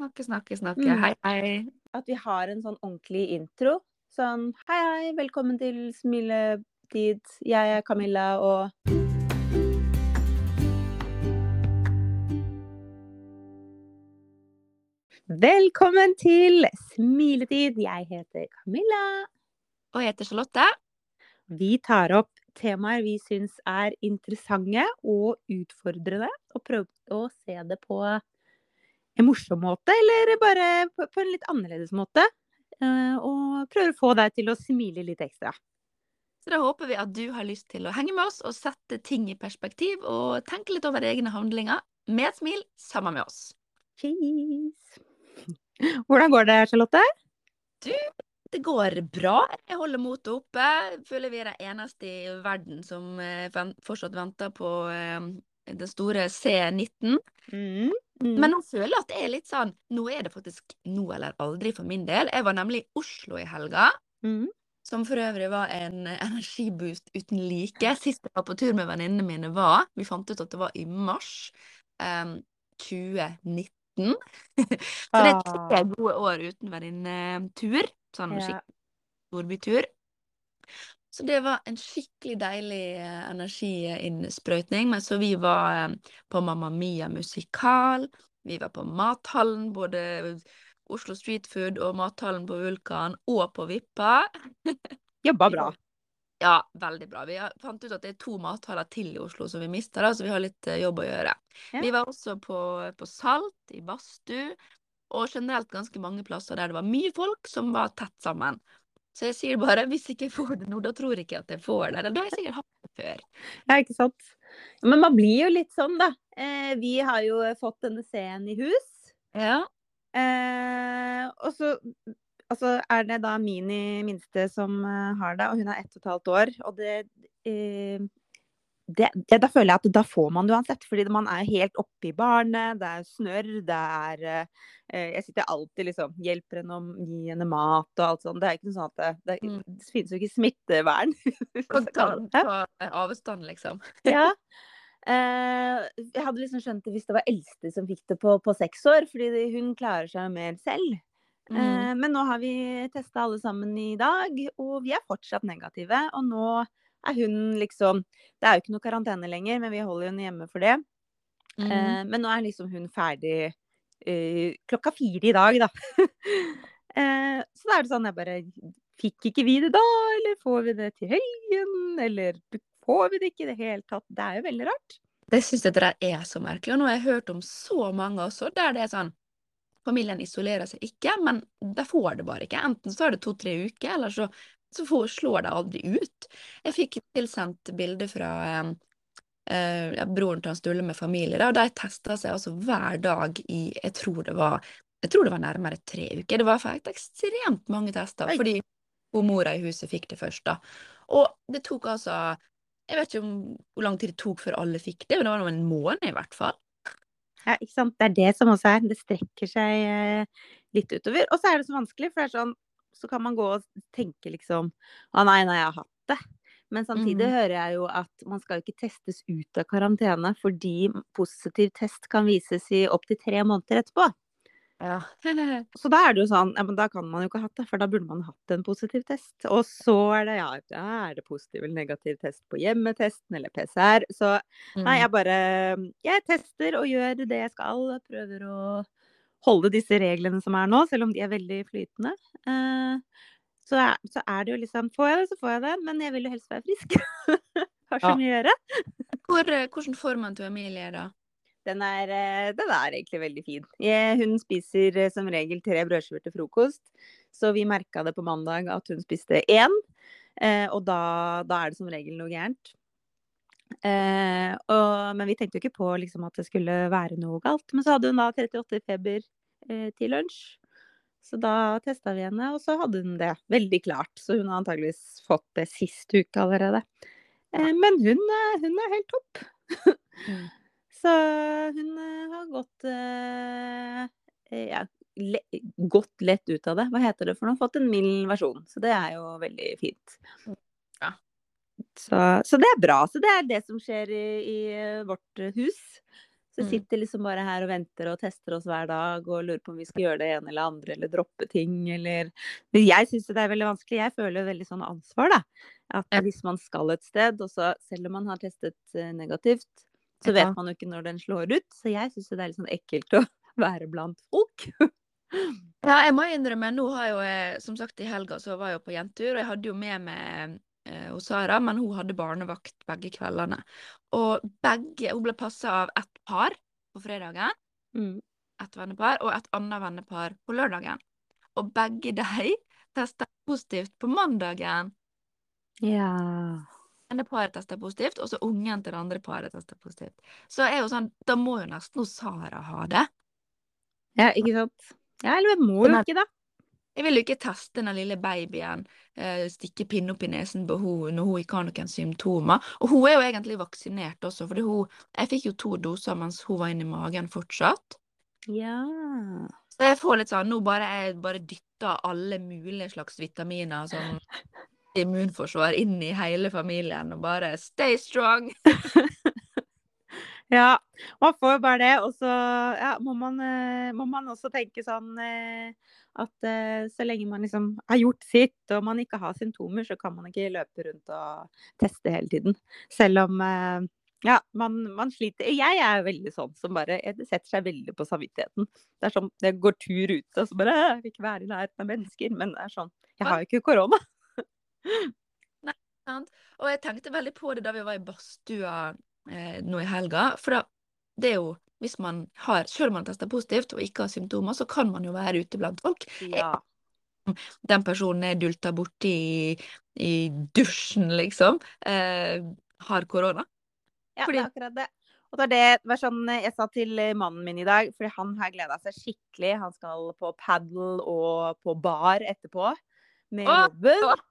snakke, snakke, snakke. Mm. Hei, hei. At vi har en sånn ordentlig intro. Sånn hei, hei, velkommen til smiletid. Jeg er Camilla, og Velkommen til smiletid. Jeg heter Camilla. Og jeg heter Charlotte. Vi tar opp temaer vi syns er interessante og utfordrende, og prøver å se det på en morsom måte, eller bare på, på en litt annerledes måte. Eh, og prøver å få deg til å smile litt ekstra. Så da håper vi at du har lyst til å henge med oss og sette ting i perspektiv, og tenke litt over egne handlinger med et smil sammen med oss. Cheese! Hvordan går det, Charlotte? Du, Det går bra. Jeg holder motet oppe. Føler vi er de eneste i verden som eh, fortsatt venter på eh, den store C19. Mm. Mm. Men nå føler jeg at det er litt sånn Nå er det faktisk nå eller aldri for min del. Jeg var nemlig i Oslo i helga. mm. Som for øvrig var en energiboost uten like. Sist jeg var på tur med venninnene mine var Vi fant ut at det var i mars um, 2019. Så det er tre Ah. gode år uten venninnetur. Sånn skikkelig storbytur. Så det var en skikkelig deilig eh, energiinnsprøytning. Men så vi var eh, på Mamma Mia musikal. Vi var på Mathallen, både Oslo Street Food og Mathallen på Vulkan, og på Vippa. Jobba bra. Ja, veldig bra. Vi fant ut at det er to mathaller til i Oslo som vi mista, så vi har litt eh, jobb å gjøre. Ja. Vi var også på, på Salt, i badstue, og generelt ganske mange plasser der det var mye folk som var tett sammen. Så jeg sier bare, hvis ikke jeg får det nå, da tror jeg ikke at jeg får det. Eller da har jeg sikkert hatt det før. Ja, ikke sant. Men man blir jo litt sånn, da. Eh, vi har jo fått denne scenen i hus. Ja. Eh, og så altså, er det da Mini minste som eh, har det, og hun er ett og et halvt år. Og det, eh, det, det Da føler jeg at da får man det uansett, fordi man er helt oppe i barnet. Det er snørr, det er eh, Jeg sitter alltid liksom Hjelper henne å gi henne mat og alt sånt. Det er ikke sånn at det, det, Mm. det finnes jo ikke smittevern. Ta, ta avstand, liksom. Ja. Eh, jeg hadde liksom skjønt det hvis det var eldste som fikk det på, på seks år, fordi det- hun klarer seg mer selv. Mm. Eh, men nå har vi testa alle sammen i dag, og vi er fortsatt negative. Og nå er hun liksom Det er jo ikke noe karantene lenger, men vi holder henne hjemme for det. Mm. Eh, men nå er liksom hun ferdig eh, klokka fire i dag, da. eh, så da er det sånn jeg bare Fikk ikke vi det da, eller får vi det til helgen? Eller får vi det ikke i det hele tatt? Det er jo veldig rart. Det syns jeg det der er så merkelig. Og nå har jeg hørt om så mange også, der det er sånn Familien isolerer seg ikke, men de får det bare ikke. Enten så er det to-tre uker, eller så, så får, slår det aldri ut. Jeg fikk tilsendt bilde fra eh, eh, broren til han Stulle med familie, og de testa seg altså hver dag i Jeg tror det var tror det var nærmere tre uker. Det var faktisk ekstremt mange tester, Oi. fordi hun mora i huset fikk det først, da. Og det tok altså Jeg vet ikke om, hvor lang tid det tok før alle fikk det, men det var om en måned i hvert fall. Ja, ikke sant? Det er det som også er. Det strekker seg eh, litt utover. Og så er det så vanskelig, for det er sånn Så kan man gå og tenke liksom Å nei, nei, jeg har hatt det. Men samtidig mm. hører jeg jo at man skal ikke testes ut av karantene fordi positiv test kan vises i opptil tre måneder etterpå. Ja. Så da er det jo sånn Ja, men da kan man jo ikke ha hatt det, for da burde man hatt en positiv test. Og så er det ja, da er det positiv eller negativ test på hjemmetesten eller PCR. Så Nei, Mm. jeg bare Jeg tester og gjør det jeg skal. Prøver å holde disse reglene som er nå, selv om de er veldig flytende. Eh, så, er, så er det jo liksom Får jeg det, så får jeg det. Men jeg vil jo helst være frisk. Har så Ja. mye å gjøre. Hvor, får man til Emilie da? Den er, eh, den er egentlig veldig fin. Hun spiser eh, som regel tre brødskiver til frokost. Så vi merka det på mandag at hun spiste én. Eh, og da, da er det som regel noe gærent. Eh, og, men vi tenkte jo ikke på liksom, at det skulle være noe galt. Men så hadde hun da 38 feber eh, til lunsj. Så da testa vi henne, og så hadde hun det veldig klart. Så hun har antageligvis fått det sist uke allerede. Eh, men hun, er- hun er helt topp. Mm. Så hun eh, har gått eh, eh, ja, le, gått lett ut av det. Hva heter det for noe? Fått en mild versjon. Så det er jo veldig fint. Så, så det er bra. Så det er det som skjer i, i eh, vårt eh, hus. Så vi Mm. sitter liksom bare her og venter og tester oss hver dag og lurer på om vi skal gjøre det ene eller andre eller droppe ting eller jeg syns det er veldig vanskelig. Jeg føler veldig sånn ansvar, da. At hvis man skal et sted, og så selv om man har testet eh, negativt, så vet man jo ikke når den slår ut. Så jeg syns det er litt sånn ekkelt å være blant folk. Ja, jeg må innrømme, nå har jo som sagt i helga så var jeg på jentetur, og jeg hadde jo med meg hos Sara, men hun hadde barnevakt begge kveldene. Og begge, hun ble passa av ett par på fredagen, Mm. et vennepar, og et annet vennepar på lørdagen. Og begge de testa positivt på mandagen. Ja. ene paret testa positivt, og så ungen til det andre paret testa positivt. Så er jo sånn, da må jo nesten Sara ha det. ja, ikke sant. Ja, eller må jo ikke, da. Jeg vil jo ikke teste den lille babyen, eh, stikke pinne opp i nesen på henne når hun ikke har noen symptomer. Og hun er jo egentlig vaksinert også, for Jeg fikk jo to doser mens hun var inni magen fortsatt. Ja. Så jeg får litt sånn Nå bare jeg bare dytter alle mulige slags vitaminer som immunforsvar inn i hele familien, og bare stay strong! Ja, man får jo bare det. Og så ja, må, man, eh, må man også tenke sånn eh, at eh, så lenge man liksom har gjort sitt, og man ikke har symptomer, så kan man ikke løpe rundt og teste hele tiden. Selv om ja, man, man sliter. Jeg er veldig sånn som bare Det setter seg veldig på samvittigheten. Det er sånn, Jeg går tur ute, og så bare Jeg vil ikke være i nærheten av mennesker. Men det er sånn Jeg har jo ikke korona. Nei, Sant? Og jeg tenkte veldig på det da vi var i badstua nå i helga. For da, det er jo hvis man har, selv om man tester positivt og ikke har symptomer, så kan man jo være ute blant folk. Ja. Den personen er dulta borti i, i dusjen, liksom, eh, har korona. Ja, Fordi- det er akkurat det. Og det er det, var sånn jeg sa til eh, mannen min i dag, for han har gleda seg skikkelig. Han skal på padel og på bar etterpå med jobben.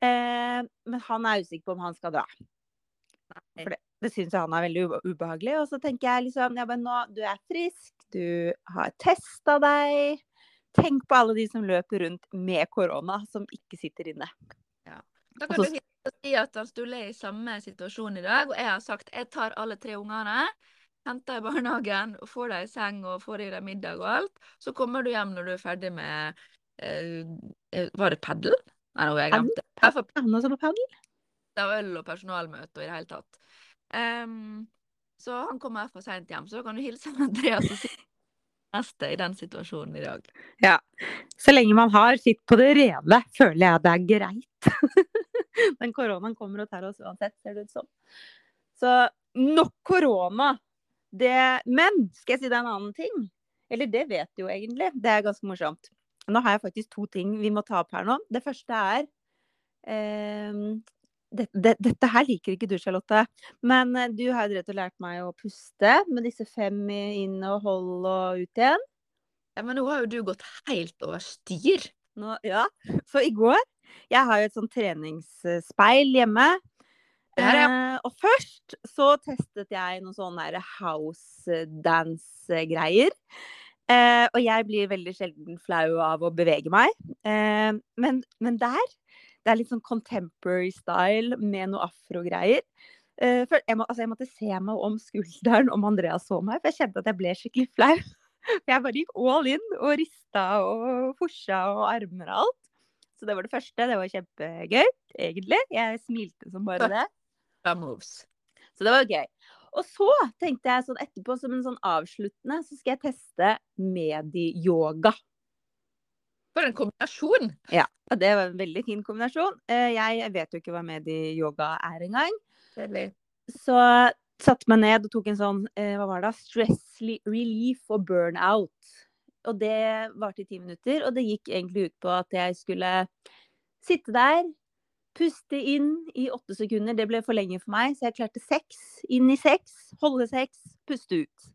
Eh, men han er usikker på om han skal dra. For det, det syns han er veldig ubehagelig. Og så tenker jeg liksom ja, men nå, du er frisk, du har testa deg. Tenk på alle de som løper rundt med korona, som ikke sitter inne. Ja. Da kan Også, du si at han Sturle er i samme situasjon i dag, og jeg har sagt jeg tar alle tre ungene, henter i barnehagen, og får dem i seng og får i dem middag og alt. Så kommer du hjem når du er ferdig med eh, eh, Var det padel? Nei, nå har jeg glemt det. Også på padel? Av øl og personalmøte og i det hele tatt. Um, så han kommer for seint hjem, så da kan du hilse Andreas og si neste i den situasjonen i dag. Ja. Så lenge man har sitt på det rene, føler jeg det er greit. Den koronaen kommer og tar oss uansett, ser det ut som. Så nok korona. Det Men skal jeg si deg en annen ting? Eller det vet du jo egentlig. Det er ganske morsomt. Nå har jeg faktisk to ting vi må ta opp her nå. Det første er ehm, det, det, Dette her liker ikke du, Charlotte. Men eh, du har jo drevet og lært meg å puste med disse fem inn og hold og ut igjen. Ja, men nå har jo du gått helt over styr. Nå, ja. Så i går Jeg har jo et sånt treningsspeil hjemme. Ja, er- Eh, og først så testet jeg noen sånne house dance-greier. Eh, og jeg blir veldig sjelden flau av å bevege meg. Eh, men, men der Det er litt sånn contemporary style med noe afrogreier. Uh, jeg, må, altså jeg måtte se meg om skulderen om Andreas så meg, for jeg kjente at jeg ble skikkelig flau. For jeg bare gikk all in og rista og forsa og armer og alt. Så det var det første. Det var kjempegøy, egentlig. Jeg smilte som bare det. Så det var gøy. Og så tenkte jeg sånn etterpå, som en sånn avsluttende, så skal jeg teste medi-yoga. For en kombinasjon! Ja, det var en veldig fin kombinasjon. Eh, Jeg vet jo ikke hva medieyoga er engang. Så satte meg ned og tok en sånn, eh, hva var det, stress relief og burnout. Og det varte i ti minutter, og det gikk egentlig ut på at jeg skulle sitte der, puste inn i åtte sekunder. Det ble for lenge for meg, så jeg klarte seks. Inn i seks, holde seks, puste ut.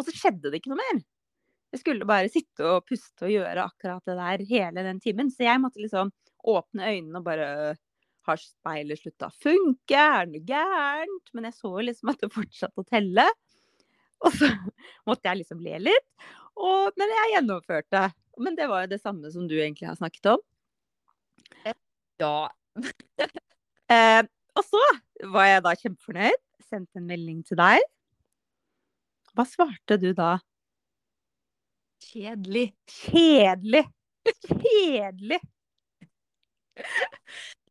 Og så skjedde det ikke noe mer. Jeg skulle bare sitte og puste og gjøre akkurat det der hele den timen. Så jeg måtte liksom åpne øynene og bare Har speilet slutta å funke? Er det noe gærent? Men jeg så liksom at det fortsatte å telle. Og så måtte jeg liksom le litt. Og, men jeg gjennomførte. Men det var jo det samme som du egentlig har snakket om. Ja. Eh, og så var jeg da kjempefornøyd. sendte en melding til deg. Hva svarte du da? Kjedelig. Kjedelig! Kjedelig!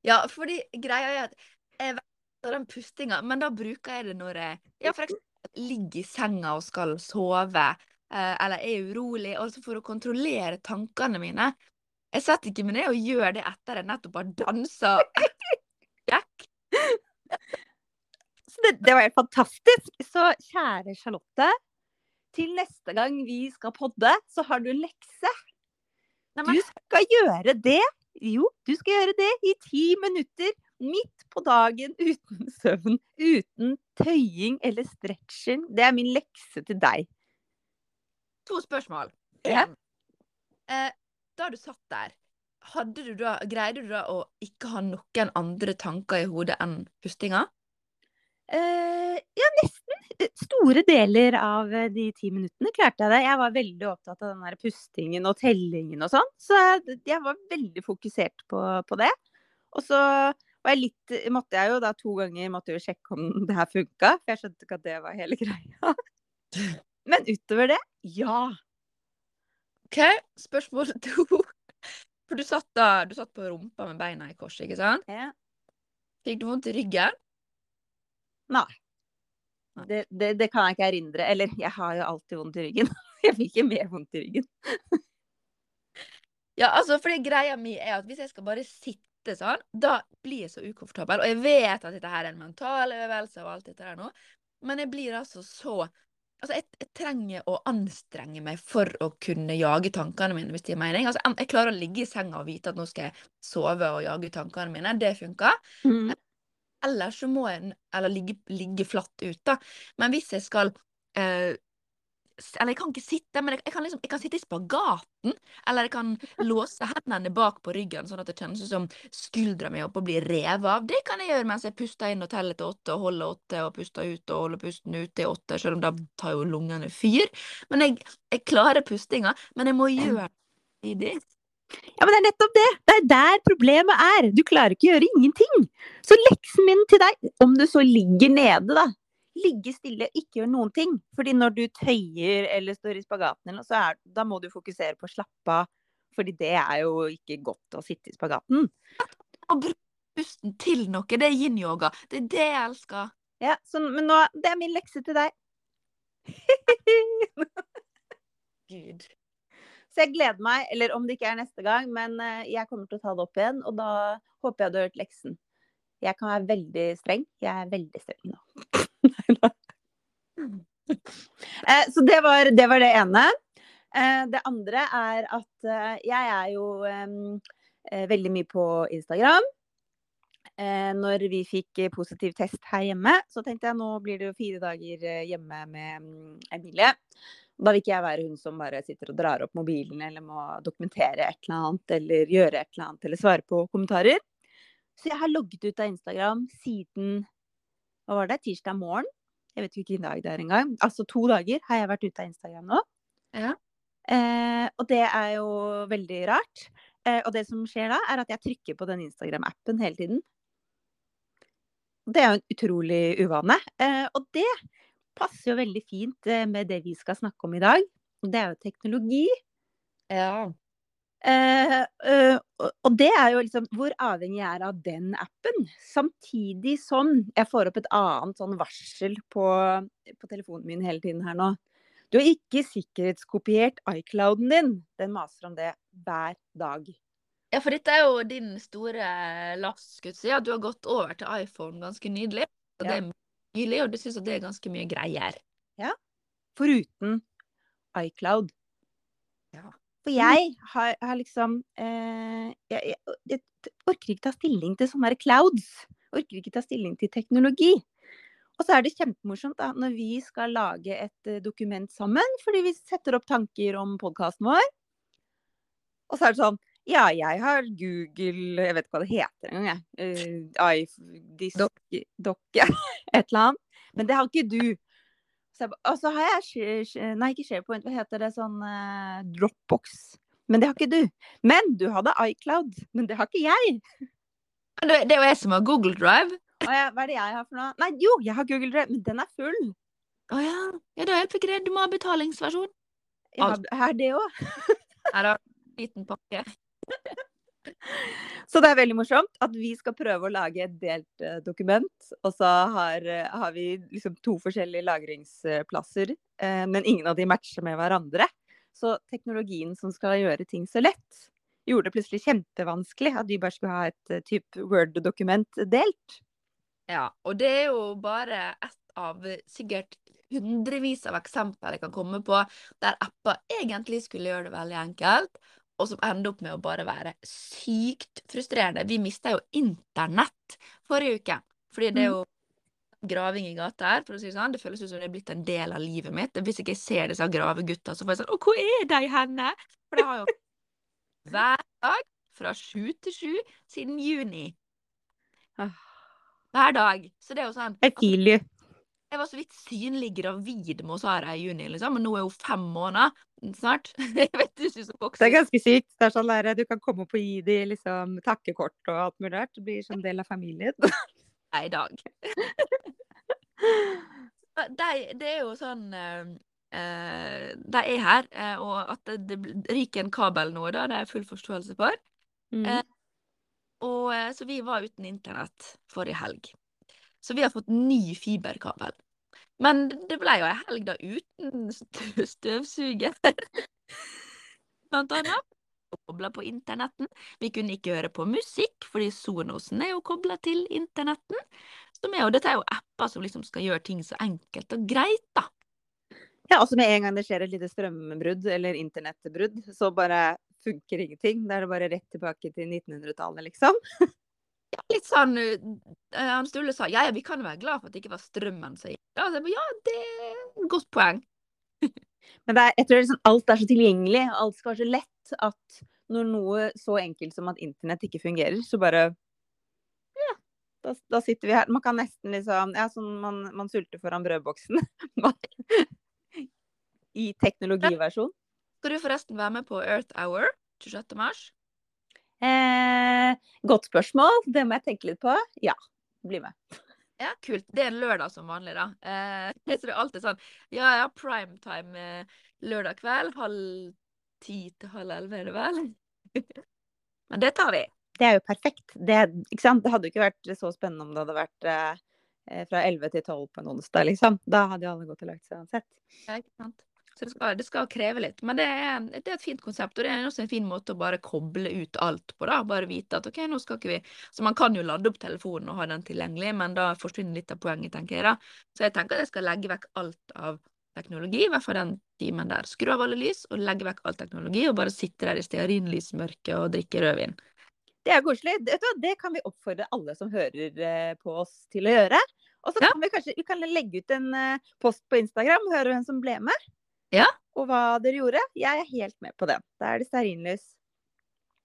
Ja, fordi greia er at jeg vet den pustinga, men da bruker jeg det når jeg ja, for eksempel ligger i senga og skal sove, eh, eller er urolig, altså for å kontrollere tankene mine. Jeg setter ikke meg ned og gjør det etter jeg nettopp har dansa Jack. Så det, det var helt fantastisk. Så kjære Charlotte, til neste gang vi skal podde, så har du en lekse. Du skal gjøre det. Jo, du skal gjøre det i ti minutter. Midt på dagen uten søvn. Uten tøying eller stretching. Det er min lekse til deg. to spørsmål. Ja. Eh, da du satt der, hadde du da, greide du da å ikke ha noen andre tanker i hodet enn pustinga? Eh, ja, nesten. Store deler av eh, de ti minuttene klarte jeg det. Jeg var veldig opptatt av den der pustingen og tellingen og sånn. Så jeg- var veldig fokusert på, på det. Og så var jeg litt, måtte jeg jo da to ganger måtte jo sjekke om det her funka. For jeg skjønte ikke at det var hele greia. Men utover det, ja. OK, spørsmål to. For du satt da du satt på rumpa med beina i kors, ikke sant? Ja. Fikk du vondt i ryggen? Nei. Det, det, det kan jeg ikke erindre. Eller, jeg har jo alltid vondt i ryggen. Jeg fikk ikke mer vondt i ryggen. Ja, altså, fordi greia mi er at hvis jeg skal bare sitte sånn, da blir jeg så ukomfortabel. Og jeg vet at dette her er en mental øvelse og alt dette her nå, men jeg blir altså så Altså, jeg, jeg trenger å anstrenge meg for å kunne jage tankene mine, hvis det gir mening. Altså, jeg klarer å ligge i senga og vite at nå skal jeg sove og jage tankene mine. Det funker. Mm. Eller så må jeg eller ligge, ligge flatt ut, da. Men hvis jeg skal eh, Eller jeg kan ikke sitte, men jeg, jeg, kan liksom, jeg kan sitte i spagaten. Eller jeg kan låse hendene bak på ryggen, sånn at det kjennes ut som skuldra mi opp og blir revet av. Det kan jeg gjøre mens jeg puster inn og teller til åtte, og holder åtte, og puster ut og holder pusten ut til åtte, selv om da tar jo lungene fyr. Men jeg, jeg klarer pustinga, men jeg må gjøre det. Ja, men det er nettopp det. Det er der problemet er. Du klarer ikke å gjøre ingenting. Så leksen min til deg, om du så ligger nede, da. Ligge stille, ikke gjøre noen ting. Fordi når du tøyer eller står i spagaten, eller noe, så er, da må du fokusere på å slappe av. Fordi det er jo ikke godt å sitte i spagaten. Og bruke pusten til noe. Det er yin-yoga. Det er det jeg elsker. Ja, så, men nå, det er min lekse til deg. Gud. Så jeg gleder meg, eller om det ikke er neste gang, men eh, jeg kommer til å ta det opp igjen. Og da håper jeg du har hørt leksen. Jeg kan være veldig streng. Jeg er veldig streng nå. Eh, Så det var, det var det ene. Eh, Det andre er at jeg er jo veldig mye på Instagram. Når vi fikk positiv test her hjemme, så tenkte jeg nå blir det jo fire dager hjemme med Emilie. Da vil ikke jeg være hun som bare sitter og drar opp mobilen eller må dokumentere et eller annet eller gjøre et eller annet eller svare på kommentarer. Så jeg har logget ut av Instagram siden hva var det, tirsdag morgen. Jeg vet ikke hvilken dag det er engang. Altså to dager har jeg vært ute av Instagram nå. Ja. Eh, og det er jo veldig rart. Eh, og det som skjer da, er at jeg trykker på den Instagram-appen hele tiden. Det er jo en utrolig uvane. Eh, og det passer jo veldig fint eh, med det vi skal snakke om i dag. Og Det er jo teknologi. Ja. Eh, eh, og- det er jo liksom hvor avhengig jeg er av den appen. Samtidig som jeg får opp et annet sånn varsel på, på telefonen min hele tiden her nå. Du har ikke sikkerhetskopiert iClouden din. Den maser om det hver dag. Ja, for dette er jo din store last, skulle jeg si, at du har gått over til iPhone ganske nydelig. Og det Ja. er nylig, og du syns det er ganske mye greier. Foruten iCloud. Ja. For jeg har, har liksom eh, jeg, jeg, jeg orker ikke ta stilling til sånne her clouds. Orker ikke ta stilling til teknologi. Og så er det kjempemorsomt da, når vi skal lage et eh, dokument sammen, fordi vi setter opp tanker om podkasten vår. Og så er det sånn Ja, jeg har Google Jeg vet ikke hva det heter engang, jeg. Uh, Doc, ja. Et eller annet. Men det har ikke du. Så jeg, og så har jeg Nei, ikke SharePoint, hva heter det? Sånn eh, Dropbox. Men det har ikke du. Men du hadde iCloud. Men det har ikke jeg. Det, er jo jeg som har Google Drive. Ja, hva er det jeg har for noe? Nei, jo, jeg har Google Drive, men den er full. Å ja. Ja, da hjelper ikke det. Du må ha betalingsversjon. Jeg har det òg. Nei da. Liten pakke. Så det er veldig morsomt at vi skal prøve å lage et delt uh, dokument. Og så har, uh, har vi liksom to forskjellige lagringsplasser, uh, men ingen av de matcher med hverandre. Så teknologien som skal gjøre ting så lett, gjorde det plutselig kjempevanskelig at vi bare skulle ha et type Word-dokument delt. Ja, og det er jo bare ett av sikkert hundrevis av eksempler jeg kan komme på der apper egentlig skulle gjøre det veldig enkelt, og som ender opp med å bare være sykt frustrerende. Vi mista jo internett forrige uke, fordi det er jo graving i gata her, for å si det sånn. Det føles ut som det er blitt en del av livet mitt. Hvis ikke jeg ser disse gravegutta, så får jeg sånn Å, hvor er de henne? For det har jo hver dag fra sju til sju siden juni. Hver dag. Så det er jo sånn Det er you. Jeg var så vidt synlig gravid med Sara i juni, liksom, men nå er hun fem måneder snart. Jeg vet du synes hun Det er ganske sykt. Det er sånn der, Du kan komme opp og gi dem liksom takkekort og alt mulig rart. Det blir som del av familien. Nei, i dag. De, det er jo sånn eh, eh, De er her, eh, og at det, det ryker en kabel nå, da, det er jeg full forståelse for. Mm. Eh, Og eh, Så vi var uten internett forrige helg. Så vi har fått ny fiberkabel. Men det ble jo ei helg da uten stø- støvsuger. Blant annet. Kobla på internetten. Vi kunne ikke høre på musikk, fordi Sonosen er jo kobla til internetten. Som er jo, dette er jo apper som liksom skal gjøre ting så enkelt og greit, da. Ja, altså med en gang det skjer et lite strømbrudd eller internettbrudd, så bare funker ingenting. Da er det bare rett tilbake til 1900-tallet, liksom. Ja, litt sånn Han Sturle sa ja, ja, vi kan være glad for at det ikke var strømmen som gikk. Ja, det er et godt poeng. Men det er, jeg tror liksom alt er så tilgjengelig, alt skal være så lett at når noe så enkelt som at internett ikke fungerer, så bare Ja, da, da sitter vi her. Man kan nesten liksom Ja, sånn man, man sulter foran brødboksen. I teknologiversjon. Skal du forresten være med på Earth Hour 26. mars? Eh, godt spørsmål. Det må jeg tenke litt på. Ja, bli med. Ja, kult. Det er en lørdag som vanlig, da. Eh, det er alltid sånn Ja, ja, primetime eh, lørdag kveld. Halv ti til halv elleve, er det vel? Men det tar vi. Det er jo perfekt. Det, ikke sant? det hadde jo ikke vært så spennende om det hadde vært eh, eh, fra 11 til 12 på en onsdag, liksom. Da hadde jo alle gått og lagt seg uansett. Ja, ikke sant? Så det skal, det skal kreve litt. Men det er, det er et fint konsept, og det er også en fin måte å bare koble ut alt på. da, Bare vite at OK, nå skal ikke vi Så man kan jo lade opp telefonen og ha den tilgjengelig, men da forsvinner litt av poenget, tenker jeg. da. Så jeg tenker at jeg skal legge vekk alt av teknologi, i hvert fall den timen der. Skru av alle lys og legge vekk all teknologi, og bare sitte der i stearinlysmørket og drikke rødvin. Det er koselig. Det, kan vi oppfordre alle som hører eh, på oss til å gjøre. Og så Ja. kan vi kanskje vi kan legge ut en eh, post på Instagram og høre hvem som ble med. Ja. Og hva dere gjorde. Jeg er helt med på det. Da er det stearinlys.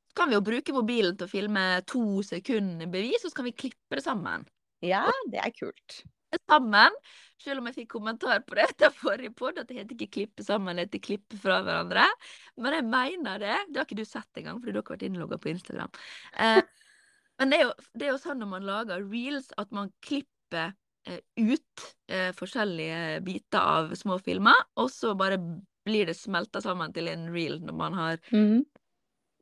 Så kan vi jo bruke mobilen til å filme to sekunder bevis, og så kan vi klippe det sammen. Ja, det er kult. sammen. Selv om jeg fikk kommentar på det etter forrige podd, at det heter ikke 'klippe sammen', det heter 'klippe fra hverandre'. Men jeg mener det. Det har ikke du sett engang, fordi dere har vært innlogga på Instagram. Eh, men det er, jo, det er jo sånn når man lager reels, at man klipper ut eh, forskjellige biter av små filmer, og så bare blir det smelta sammen til en reel når man har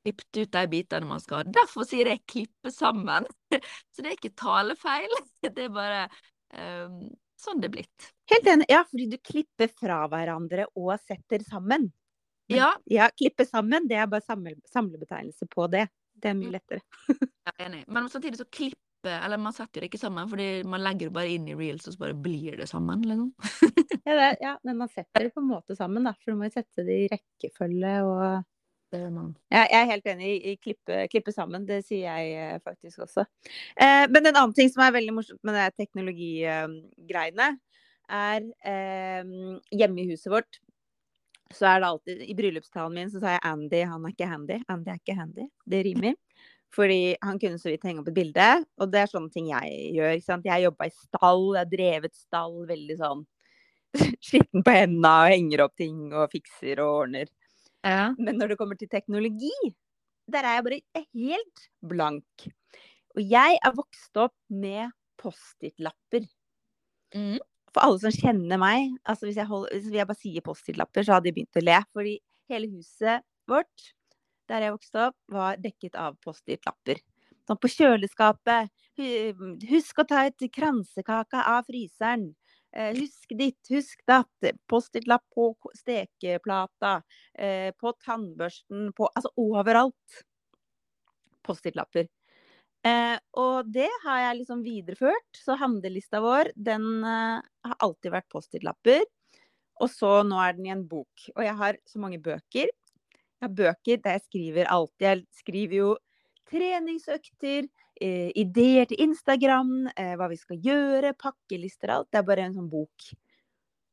klippet ut de bitene man skal. Derfor sier jeg 'klippe sammen'. Så det er ikke talefeil. Det er bare eh, sånn det er blitt. Helt enig. Ja, fordi du klipper fra hverandre og setter sammen. Ja, Ja, klippe sammen, det er bare samle, samlebetegnelse på det. Det er Mm. mye lettere. jeg er enig. Men samtidig så klippe Eller man setter det ikke sammen, fordi man legger det bare inn i reels, og så bare blir det sammen, liksom. Ja, det, ja, men man setter det på en måte sammen, da. For du må jo sette det i rekkefølge og Det man. Ja, jeg er helt enig i, i klippe, klippe sammen. Det sier jeg eh, faktisk også. Eh, men en annen ting som er veldig morsomt med det teknologigreiene, er eh, hjemme i huset vårt. Så er det alltid I bryllupstalen min så sa jeg Andy, han er ikke handy. Andy er ikke handy. Det rimer. Fordi han kunne så vidt henge opp et bilde. Og det er sånne ting jeg gjør. ikke sant? Jeg jobba i stall, jeg har drevet stall veldig sånn skitten på hendene og henger opp ting og fikser og ordner. Ja. Men når det kommer til teknologi, der er jeg bare helt blank. Og jeg er vokst opp med Post-It-lapper. Mm. For alle som kjenner meg, altså hvis jeg, holder, hvis jeg bare sier Post-It-lapper, så hadde de begynt å le. Fordi hele huset vårt, der jeg vokste opp, var dekket av Post-It-lapper. Sånn på kjøleskapet. Husk å ta et kransekake av fryseren. Eh, husk ditt, husk datt. Post-it-lapp på stekeplata. Eh, på tannbørsten. På Altså overalt. Post-it-lapper. Eh, og det har jeg liksom videreført. Så handlelista vår, den har alltid vært Post-it-lapper. Og så nå er den i en bok. Og jeg har så mange bøker. Jeg har bøker der jeg skriver alt. Jeg skriver jo treningsøkter, eh, ideer til Instagram, eh, hva vi skal gjøre, pakkelister og alt. Det er bare en sånn bok.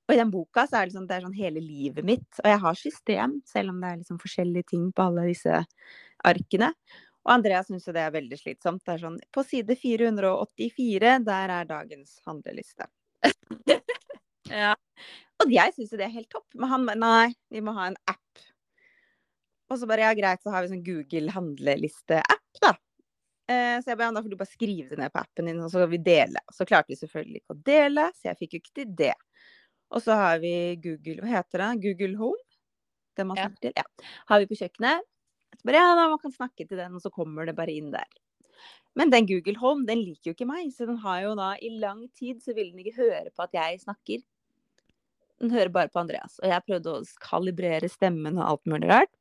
Og i den boka så er det, sånn, det er sånn hele livet mitt. Og jeg har system, selv om det er liksom forskjellige ting på alle disse arkene. Og Andrea syns jo det er veldig slitsomt. Det er sånn På side 484, der er dagens handleliste. Ja. Og jeg syns jo det er helt topp. Men han nei, vi må ha en app. Og så bare ja, greit, så har vi sånn Google handleliste-app, da. Eh, så jeg bare ja, da får du bare skrive det ned på appen din, og så kan vi dele. Så klarte vi selvfølgelig ikke å dele, så jeg fikk jo ikke til det. Og så har vi Google, hva heter det? Google Home? Den man Ja. til? Ja. Har vi på kjøkkenet. Så bare ja, da man kan snakke til den, og så kommer det bare inn der. Men den Google Home, den liker jo ikke meg, så den har jo da i lang tid så vil den ikke høre på at jeg snakker. Den hører bare på Andreas. Og jeg prøvde å kalibrere stemmen og alt mulig rart.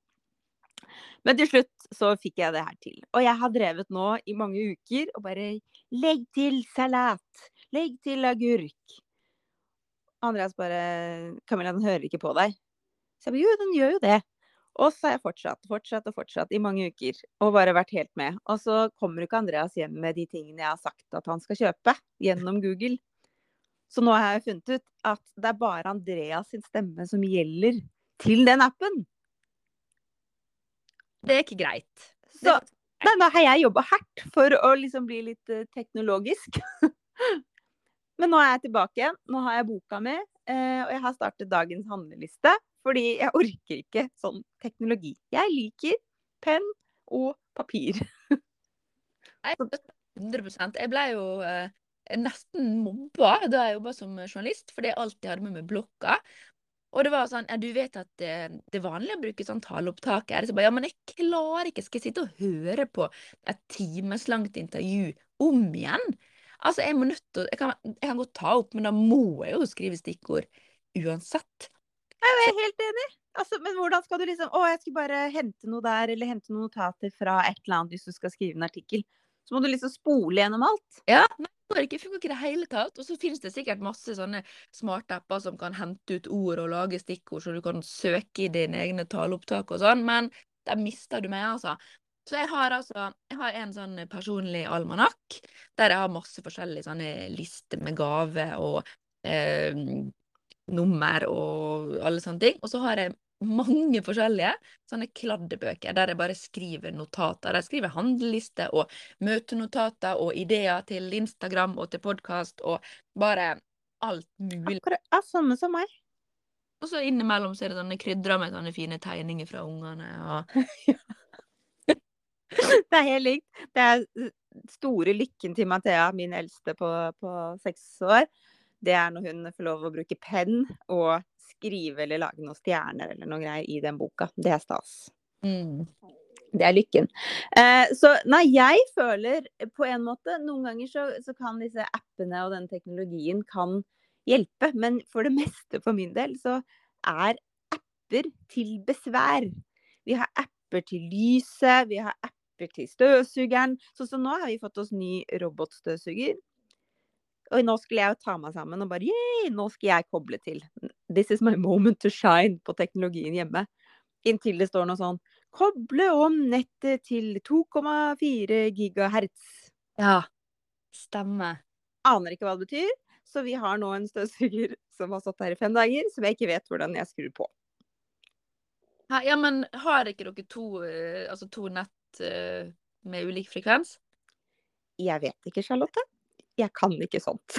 Men til slutt så fikk jeg det her til. Og jeg har drevet nå i mange uker og bare Legg til salat. Legg til agurk. Andreas bare Camilla, den hører ikke på deg. Så jeg bare jo, den gjør jo det. Og så har jeg fortsatt, fortsatt og fortsatt i mange uker. Og bare vært helt med. Og så kommer ikke Andreas hjem med de tingene jeg har sagt at han skal kjøpe, gjennom Google. Så nå har jeg funnet ut at det er bare Andreas sin stemme som gjelder til den appen. Det er ikke greit. Så nei, nå har jeg jobba hardt for å liksom bli litt uh, teknologisk. Men nå er jeg tilbake igjen. Nå har jeg boka mi, Uh, og jeg har startet dagens handleliste. Fordi jeg orker ikke sånn teknologi. Jeg liker penn og papir. Jeg støtter 100% Jeg ble jo uh, nesten mobba da jeg jobba som journalist, fordi jeg alltid hadde med meg blokka. Og det var sånn ja, Du vet at det, det er vanlig å bruke sånn taleopptaker. Så jeg bare, ja, men jeg klarer ikke. Skal jeg sitte og høre på et timeslangt intervju om igjen? Altså, jeg må nødt til jeg kan, jeg kan godt ta opp, men da må jeg jo skrive stikkord uansett. Jeg er helt enig. Altså, men hvordan skal du liksom Å, jeg skulle bare hente noe der, eller hente noen notater fra et eller annet hvis du skal skrive en artikkel. Så må du liksom spole gjennom alt. Ja, nei, ikke, funker ikke det hele tatt. Og så finnes det sikkert masse sånne smartapper som kan hente ut ord og lage stikkord, så du kan søke i dine egne taleopptak og sånn, men der mister du meg, altså. Så jeg har altså jeg har en sånn personlig almanakk der jeg har masse forskjellige sånne lister med gave og eh, nummer og alle sånne ting. Og så har jeg mange forskjellige sånne kladdebøker der jeg bare skriver notater. Jeg skriver handlelister og møtenotater og ideer til Instagram og til podkast og bare alt mulig. Akkurat ja, samme som meg. Og så innimellom så er det sånne krydra med sånne fine tegninger fra ungene. Og... Det er helt likt. Det er store lykken til Mathea, min eldste på, på seks år. Det er når hun får lov å bruke penn og skrive eller lage noen stjerner eller noen greier i den boka. Det er stas. Mm. Det er lykken. Eh, så nei, jeg føler på en måte Noen ganger så, så kan disse appene og den teknologien kan hjelpe, men for det meste for min del så er apper til besvær. Vi har apper til lyset, vi har apper til støvsugeren. Sånn som nå har vi fått oss ny robotstøvsuger. Og nå skulle jeg jo ta meg sammen og bare yeah, nå skal jeg koble til. This is my moment to shine på teknologien hjemme. Inntil det står noe sånn Koble om nettet til 2,4 gigahertz. Ja, stemmer. Aner ikke hva det betyr. Så vi har nå en støvsuger som har stått her i fem dager, som jeg ikke vet hvordan jeg skrur på. Ha- Ja, men har ikke dere to, eh, altså to nett eh, med ulik frekvens? Jeg vet ikke, Charlotte. Jeg kan ikke sånt.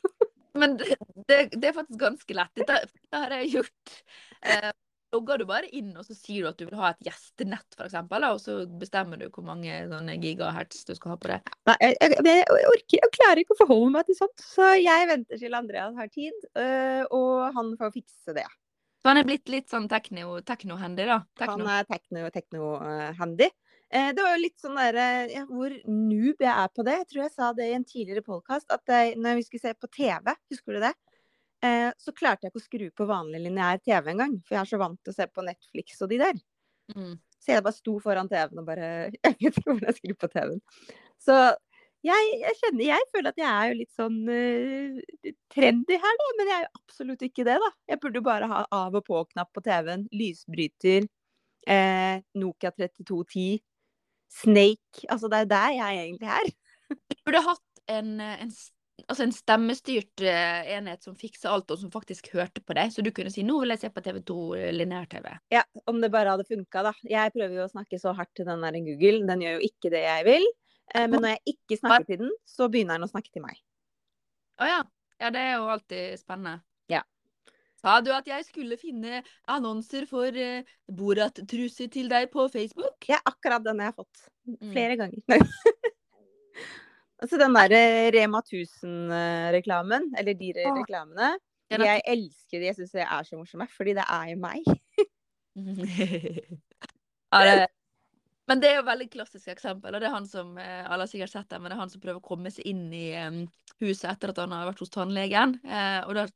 Men det, det, det er faktisk ganske lett. Dette, dette har jeg gjort. Eh, logger du bare inn, og så sier du at du vil ha et gjestenett, eksempel, og så bestemmer du hvor mange gigahertz du skal ha på det. Nei, jeg, jeg, jeg orker Jeg klarer ikke å forholde meg til sånt. Så jeg venter til Andreas har tid, øh, og han får fikse det. Så han er blitt litt sånn tekno-handy, da? Tekno. Han er tekno-handy. Eh, det var jo litt sånn derre ja, Hvor noob jeg er på det. Jeg tror jeg sa det i en tidligere podkast, at jeg, når vi skulle se på TV, husker du det? Eh, så klarte jeg ikke å skru på vanlig lineær TV engang. For jeg er så vant til å se på Netflix og de der. Mm. Så jeg bare sto foran TV-en og bare Jeg vet ikke hvordan jeg skrur på TV-en. Så jeg, jeg, kjenner Jeg føler at jeg er jo litt sånn uh, trendy her, da. Men jeg er jo absolutt ikke det, da. Jeg burde jo bare ha av og på-knapp på TV-en. Lysbryter. Eh, Nokia 3210. Snake. Altså, det er der jeg egentlig er. Du burde hatt en, en altså en stemmestyrt uh, enhet som fiksa alt, og som faktisk hørte på deg. Så du kunne si 'nå vil jeg se på TV2 uh, lineær-TV'. Ja, om det bare hadde funka, da. Jeg prøver jo å snakke så hardt til den der Google. Den gjør jo ikke det jeg vil. Men når jeg ikke snakker til den, så begynner den å snakke til meg. Å ja. Ja, det er jo alltid spennende. Sa du at jeg skulle finne annonser for uh, Borat-truser til deg på Facebook? Ja, akkurat den jeg har fått. Flere mm. ganger. Altså den derre Rema 1000-reklamen, eller de reklamene. Jeg elsker de, jeg syns de er så morsomme, fordi det er jo meg. er det, men det er jo et veldig klassisk eksempel, og det er han som eh, alle har sikkert sett det, men det er han som prøver å komme seg inn i huset etter at han har vært hos tannlegen. Eh, og da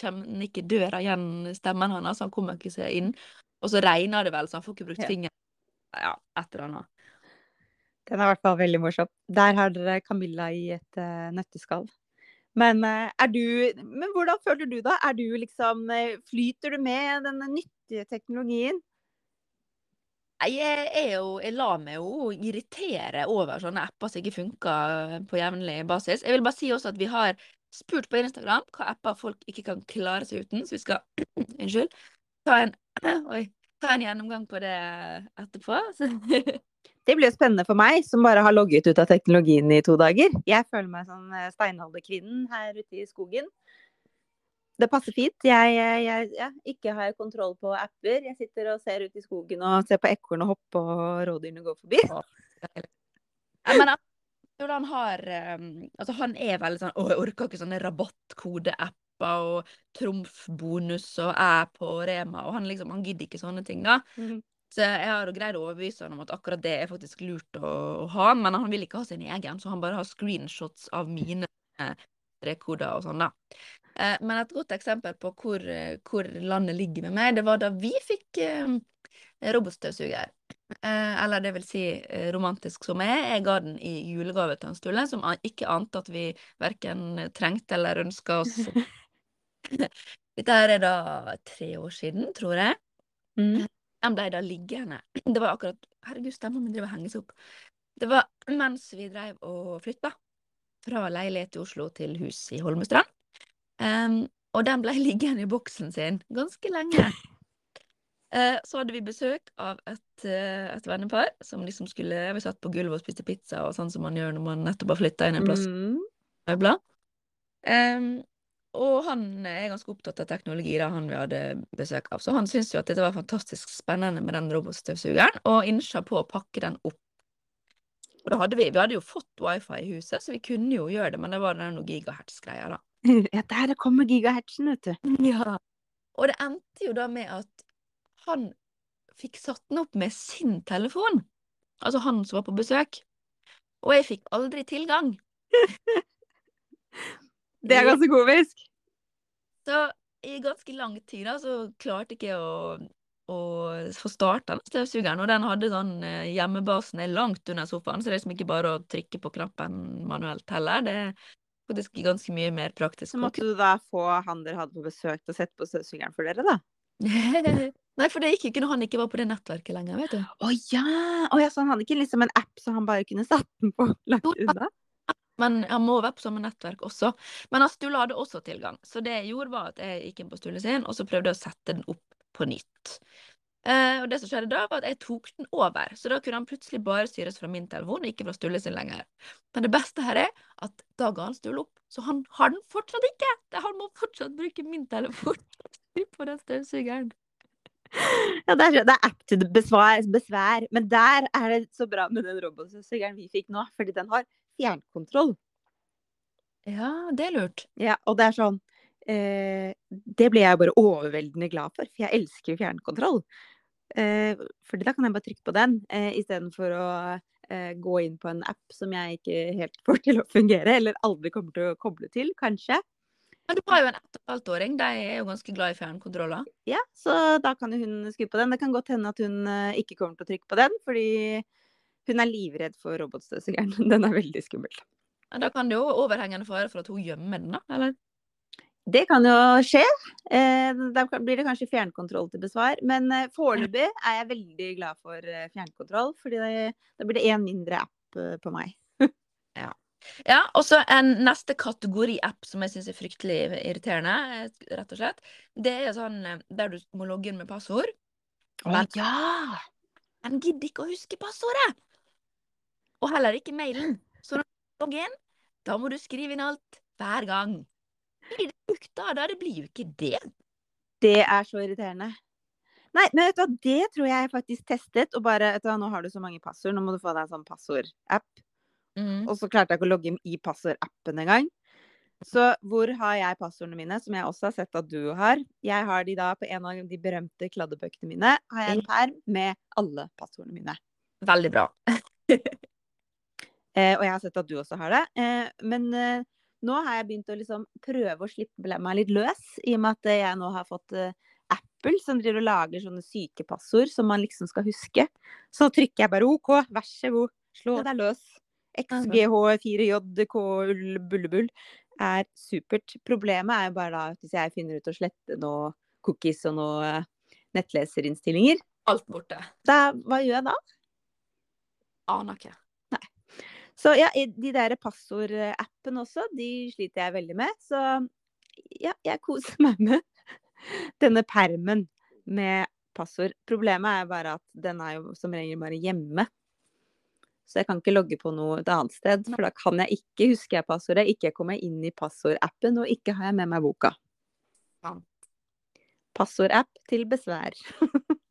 kommer ikke døra igjen stemmen hans, han kommer ikke seg inn. Og så regner det vel, så han får ikke brukt fingeren. Ja, et eller annet. Den er i hvert fall veldig morsom. Der har dere Camilla i et uh, nøtteskall. Men uh, du Men hvordan føler du da? Er du liksom Flyter du med denne nyttige teknologien? Jeg er Jeg lar meg jo irritere over sånne apper som ikke funker på jevnlig basis. Jeg vil bare si også at vi har spurt på Instagram hva apper folk ikke kan klare seg uten, så vi skal Unnskyld. Ta en, oi, ta en gjennomgang på det etterpå. Det blir jo spennende for meg, som bare har logget ut av teknologien i to dager. Jeg føler meg som eh, steinalderkvinnen her ute i skogen. Det passer fint. Jeg, jeg, jeg ja, ikke har kontroll på apper. Jeg sitter og ser ut i skogen og ser på ekornet hoppe og rådyrene gå forbi. Ja, men han har um, Altså, han er veldig sånn Å, jeg orker ikke sånne rabattkodeapper og trumfbonus og æ på Rema, og han liksom Han gidder ikke sånne ting, da. Mm. Så jeg har greid å overbevise han om at akkurat det er faktisk lurt å, å, ha. Men han vil ikke ha sin egen, så han bare har screenshots av mine strekkoder og sånn, da. Eh, men et godt eksempel på hvor, hvor, landet ligger med meg, det var da vi fikk eh, robotstøvsuger. Eh, eller det vil si eh, romantisk som jeg. Jeg ga den i julegave til han Sturle, som ikke ante at vi verken trengte eller ønska oss. Dette her er da tre år siden, tror jeg. Mm. Den ble da liggende. Det var akkurat Herregud, stemma mi driver og henges opp. Det var mens vi drev og flytta fra leilighet i Oslo til hus i Holmestrand. Um, og den ble liggende i boksen sin ganske lenge. Uh, så hadde vi besøk av et, uh, et vennepar som liksom skulle Vi satt på gulvet og spiste pizza, og sånn som man gjør når man nettopp har flytta inn en plass. Mm. Um, og han er ganske opptatt av teknologi, da, han vi hadde besøk av. Så han syntes jo at dette var fantastisk spennende med den robotstøvsugeren, og innsja på å pakke den opp. Og da hadde vi, vi hadde jo fått wifi i huset, så vi kunne jo gjøre det, men det var den gigahertz-greia, da. Ja, der kommer gigahertsen, vet du. Ja. Og det endte jo da med at han fikk satt den opp med sin telefon. Altså han som var på besøk. Og jeg fikk aldri tilgang. Det er ganske komisk. Så i ganske lang tid da, så klarte ikke jeg å, å få starta den støvsugeren. Og den hadde sånn eh, Hjemmebasen er langt under sofaen, så det er liksom ikke bare å trykke på knappen manuelt heller. Det faktisk ganske mye mer praktisk. Så måtte du da få han dere hadde på besøk til å sette på støvsugeren for dere, da? Nei, for det gikk ikke når han ikke var på det nettverket lenger, vet du. Å ja! Oh, ja! Så han hadde ikke liksom en app så han bare kunne satt den på langt unna? Men han må være på samme nettverk også. Men altså, Stulle hadde også tilgang. Så det jeg gjorde, var at jeg gikk inn på Sturle sin, og så prøvde jeg å sette den opp på nytt. Eh, og det som skjedde da, var at jeg tok den over. Så da kunne han plutselig bare styres fra min telefon, ikke fra Sturle sin lenger. Men det beste her er at da ga han Sturle opp. Så han har den fortsatt ikke! Han må fortsatt bruke min telefon på den støvsugeren. Ja, det er, det er app til besvar, besvær. Men der er det så bra med den robotstøvsugeren vi fikk nå, fordi den har fjernkontroll. Ja, det er lurt. Ja, og det er sånn eh, Det ble jeg bare overveldende glad for, for jeg elsker fjernkontroll. Eh, fordi da kan jeg bare trykke på den, eh, istedenfor å eh, gå inn på en app som jeg ikke helt får til å fungere, eller aldri kommer til å koble til, kanskje. Men du har jo en ett og halvt åring, de er jo ganske glad i fjernkontroller. Ja, så da kan jo hun skru på den. Det kan godt hende at hun eh, ikke kommer til å trykke på den, fordi hun er livredd for robotstøvsugeren. Den er veldig skummel. Men Da kan det jo overhengende fare for at hun gjemmer den, da? Eller? Det kan jo skje. Eh, da blir det kanskje fjernkontroll til besvar. Men eh, foreløpig er jeg veldig glad for eh, fjernkontroll, fordi det, da blir det én mindre app på meg. Ja, og så en neste kategori app som jeg syns er fryktelig irriterende, rett og slett. Det er sånn der du må logge inn med passord. Men ja! jeg gidder ikke å huske passordet! Og heller ikke mailen. Så når du logger inn, da må du skrive inn alt hver gang. Blir det brukt da? da? Det blir jo ikke det. Det er så irriterende. Nei, men vet du hva, det tror jeg jeg faktisk testet. Og bare, vet du hva, nå har du så mange passord, nå må du få deg en sånn passordapp. Mm. Og så klarte jeg ikke å logge inn i passordappen engang. Så hvor har jeg passordene mine, som jeg også har sett at du har? Jeg har de da på en av de berømte kladdebøkene mine. Har jeg en perm med alle passordene mine. Veldig bra. Eh, og jeg har sett at du også har det. Eh, men eh, nå har jeg begynt å liksom prøve å slippe meg litt løs, i og med at jeg nå har fått eh, Apple som driver og lager sånne syke passord som man liksom skal huske. Så trykker jeg bare OK, vær så god, slå deg løs. XGH4JK ull bullebull er supert. Problemet er jo bare da hvis jeg finner ut å slette noe cookies og noe eh, nettleserinnstillinger, Alt borte. da, hva gjør jeg da? Aner ikke. Så ja, de der passordappene også, de sliter jeg veldig med. Så ja, jeg koser meg med denne permen med passord. Problemet er bare at den er jo som regel bare hjemme. Så jeg kan ikke logge på noe et annet sted, for da kan jeg ikke huske jeg passordet, ikke komme inn i passordappen, og ikke har jeg med meg boka. Passordapp til besvær.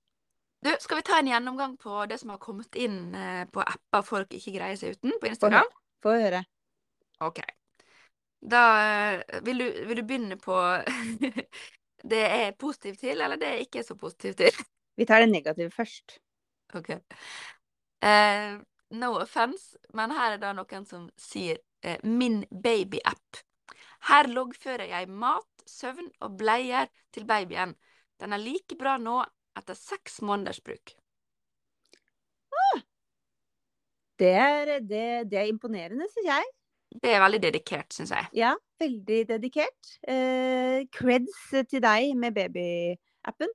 Du, skal vi ta en gjennomgang på det som har kommet inn eh, på apper folk ikke greier seg uten på Instagram? Få høre. OK. Da eh, vil du, vil du begynne på det er positivt til, eller det er ikke så positivt til? Vi tar det negative først. OK. Eh, no offence, men her er det noen som sier eh, 'min baby-app'. Her loggfører jeg mat, søvn og bleier til babyen. Den er like bra nå etter seks måneders bruk. Det er, det, det er imponerende, syns jeg. Det er veldig dedikert, syns jeg. Ja, veldig dedikert. Eh, creds til deg med babyappen.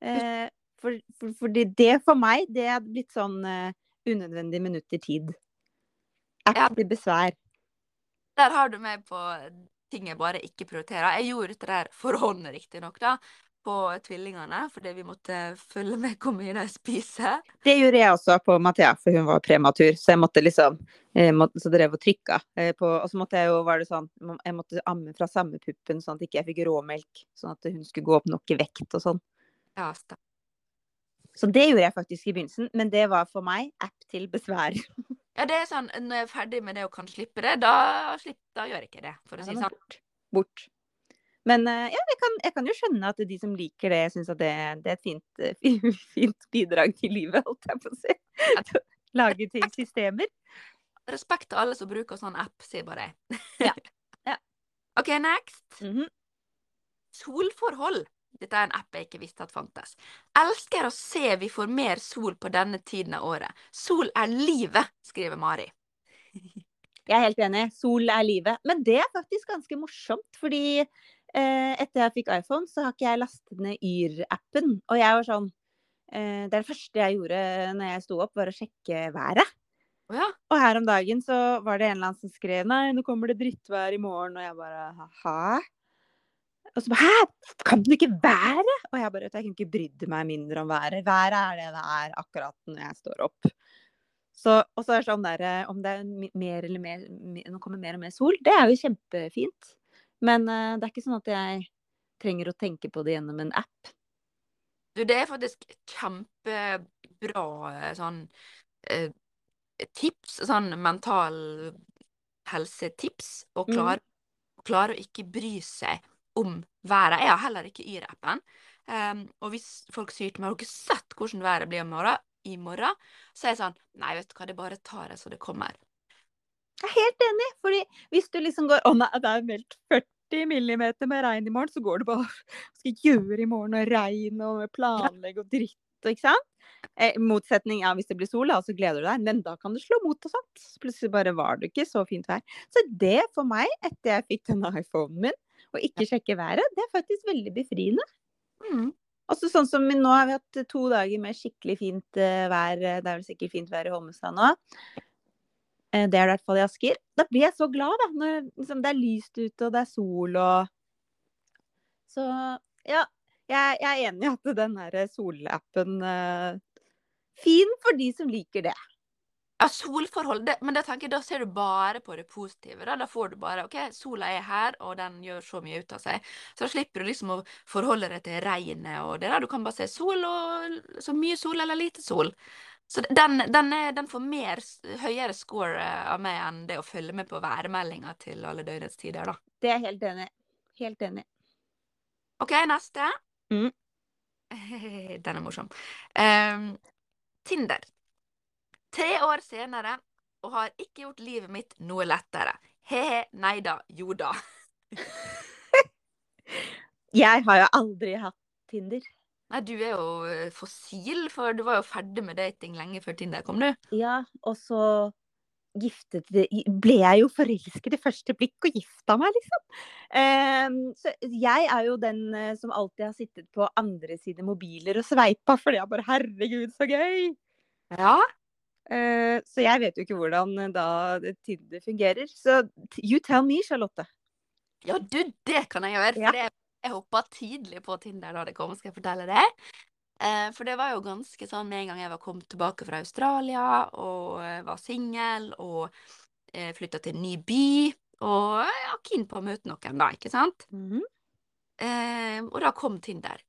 Eh, for, for, fordi det for meg, det er blitt sånn uh, unødvendig minutter tid. App Ja. blir besvær. Der har du meg på ting jeg bare ikke prioriterer. Jeg gjorde dette der for hånd, riktignok, da, på tvillingene, fordi vi måtte følge med hvor mye de spiser. Det gjorde jeg også på Mathea, for hun var prematur. Så jeg måtte liksom eh, Så drev og trykka eh, på Og så måtte jeg jo, var det sånn Jeg måtte amme fra samme puppen, sånn at ikke jeg fikk råmelk. Sånn at hun skulle gå opp nok i vekt og sånn. Ja, stemmer. Så det gjorde jeg faktisk i begynnelsen, men det var for meg app til besvær. Ja, det er sånn, når jeg er ferdig med det og kan slippe det, da, slipper, da gjør jeg ikke det, for å si det sånn. bort. Men eh, ja, jeg kan, jeg kan jo skjønne at de som liker det, syns at det, det er et fint, eh, fint bidrag til livet, holdt jeg på å si. Lage til systemer. Respekt til alle som bruker sånn app, sier bare jeg. Ja. Ja. OK, next. Mhm. Solforhold. Dette er en app jeg ikke visste at fantes. Elsker å se vi får mer sol på denne tiden av året. Sol er livet, skriver Mari. Jeg er helt enig. Sol er livet. Men det er faktisk ganske morsomt, fordi etter jeg fikk iPhone, så har ikke jeg lastet ned Yr-appen. Og jeg var sånn eh, Det er det første jeg gjorde når jeg sto opp, var å sjekke været. Oh, ja. Og her om dagen så var det en eller annen som skrev Nei, nå kommer det drittvær i morgen. Og jeg bare Hæ? Og så bare Hæ? Kan det ikke være? Og jeg bare Jeg kunne ikke brydd meg mindre om været. Været er det det er akkurat når jeg står opp. Så, og så er det sånn der eh, Om det er mer eller mer Nå kommer mer og mer sol, det er jo kjempefint. Men uh, det er ikke sånn at jeg trenger å tenke på det gjennom en app. Du, det er faktisk kjempebra eh, sånn eh, tips, sånn mental helsetips, å Mm. klare, klare å ikke bry seg om været. Jeg har heller ikke Yr-appen. Um, og hvis folk sier til meg 'Har dere sett hvordan været blir i morgen?' i morgen, så er jeg sånn Nei, vet du hva, det bare tar jeg så det kommer. Jeg er helt enig, fordi hvis du liksom går Å nei, det er meldt 40 millimeter med regn i morgen, så går det bare Hva skal jeg gjøre i morgen? Og regn og planlegge og dritt ikke sant? Eh, motsetning ja, hvis det blir sol, da, så gleder du deg, men da kan du slå mot og sånt. Så plutselig bare var det ikke så fint vær. Så det for meg, etter jeg fikk denne iPhonen min, og ikke sjekke været, det er faktisk veldig befriende. Mm. Også sånn som nå har vi hatt to dager med skikkelig fint eh, vær. Det er vel sikkert fint vær i Holmestrand nå. Eh, det er det i hvert fall i Asker. Da blir jeg så glad, da. Når liksom, det er lyst ute, og det er sol og Så ja. Jeg, jeg er enig i at den her solappen uh, Fin for de som liker det. Ja, solforhold, det, men da tenker jeg, da ser du bare på det positive. Da, da får du bare OK, sola er her, og den gjør så mye ut av seg. Så da slipper du liksom å forholde deg til regnet og det der. Du kan bare se sol og så mye sol eller lite sol. Så den, den, er, den får mer, høyere score eh, av meg enn det å følge med på værmeldinga til alle døgnets tider, da. Det er helt enig. Helt enig. OK, neste. Mm. Den er morsom. Um, Tinder. Tre år senere, og har ikke gjort livet mitt noe lettere. He-he, nei da, jo da. Jeg har jo aldri hatt Tinder. Nei, du er jo eh, fossil, for du var jo ferdig med dating lenge før Tinder kom, du. Ja, og så giftet ble jeg jo forelsket i første blikk og gifta meg, liksom. Um, så jeg er jo den eh, som alltid har sittet på andre sine mobiler og sveipa, fordi jeg bare Herregud, så gøy! Ja. Uh, så jeg vet jo ikke hvordan da Tinder fungerer. Så you tell me, Charlotte. Ja, du, det kan jeg gjøre. Ja. For det, jeg hoppa tidlig på Tinder da det kom, skal jeg fortelle det. Eh, for det var jo ganske sånn med en gang jeg var kommet tilbake fra Australia og eh, var singel og eh, flytta til en ny by. Og jeg var keen på å møte noen, da, ikke sant? Mhm. Eh, og da kom Tinder.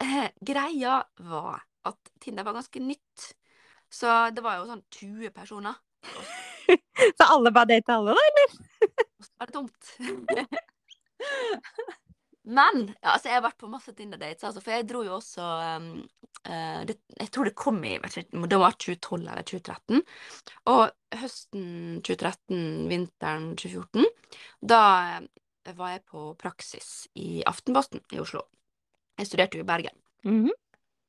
Eh, greia var at Tinder var ganske nytt. Så det var jo sånn 20 personer. Så alle bare data alle, da? Og så var det tomt. Men ja, altså, jeg har vært på masse Tinder-dates, altså, for jeg dro jo også um, uh, det, Jeg tror det kom i vet ikke, det var 2012 eller 2013. Og høsten 2013, vinteren 2014, da eh, var jeg på praksis i Aftenposten i Oslo. Jeg studerte jo i Bergen. Mhm.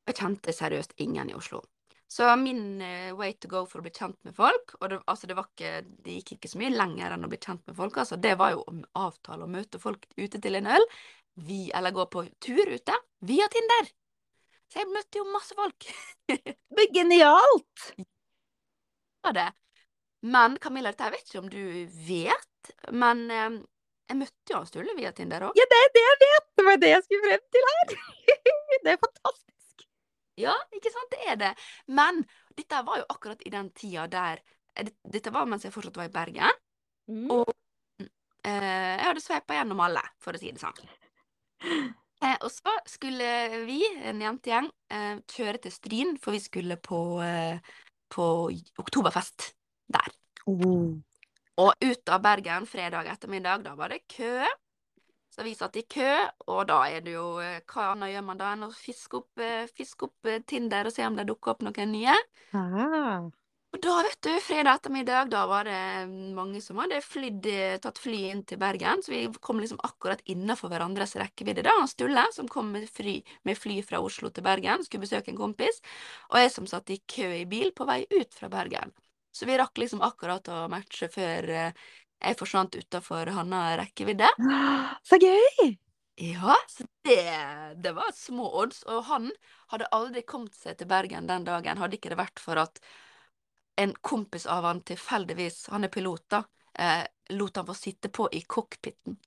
Jeg kjente seriøst ingen i Oslo. Så min uh, way to go for å bli kjent med folk Og det, altså det, var ikke, det gikk ikke så mye lenger enn å bli kjent med folk. Altså det var jo å avtale å møte folk ute til en øl, vi, eller gå på tur ute, via Tinder. Så jeg møtte jo masse folk. Men Genialt! Ja, det. Men Camilla, dette vet ikke om du vet, men eh, jeg møtte jo Sturle via Tinder òg. Ja, det er det jeg vet! Det var det jeg skulle frem til her! det er fantastisk. Ja, ikke sant? Det er det. Men dette var jo akkurat i den tida der eh, Dette var mens jeg fortsatt var i Bergen. Mm. Og eh, jeg hadde sveipa gjennom alle, for å si det sånn. Eh, og så skulle vi, en jentegjeng, eh, kjøre til Stryn, for vi skulle på, eh, på oktoberfest der. Oh. Og ut av Bergen fredag ettermiddag, da var det kø. Så vi satt i kø, og da er det jo Hva annet gjør man da enn å fiske opp, fiske opp Tinder og se om det dukker opp noen nye? Ah. Og da, vet du, fredag ettermiddag, da var det mange som hadde flydd, eh, tatt fly inn til Bergen, så vi kom liksom akkurat innafor hverandres rekkevidde. Da han Stulle, som kom med fly, med fly fra Oslo til Bergen, skulle besøke en kompis, og jeg som satt i kø i bil på vei ut fra Bergen. Så vi rakk liksom akkurat å matche før eh, jeg forsvant utafor Hanna rekkevidde. Så gøy! Ja, så det, det var små odds. Og han hadde aldri kommet seg til Bergen den dagen, hadde ikke det vært for at en kompis av han tilfeldigvis, han er pilot, da, eh, lot han få sitte på i cockpiten.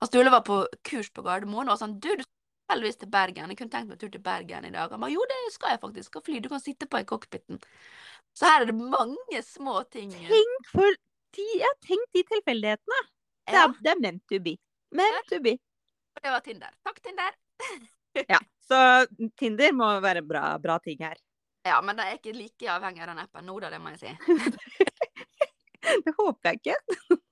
Han Sturle var på kurs på Gardermoen og sånn, du, du skal tilfeldigvis til Bergen, jeg kunne tenkt meg en tur til Bergen i dag. Han ba jo, det skal jeg faktisk, skal fly, du kan sitte på i cockpiten. Så her er det mange små ting. Tenk for de, ja, tenk de tilfeldighetene. Det Ja, er, det er meant to be. Meant to be. og det var Tinder. Takk, Tinder. Ja. Så Tinder må være bra, bra ting her. Ja, men det er ikke like avhengig av den appen nå, da, det må jeg si. Det håper jeg ikke.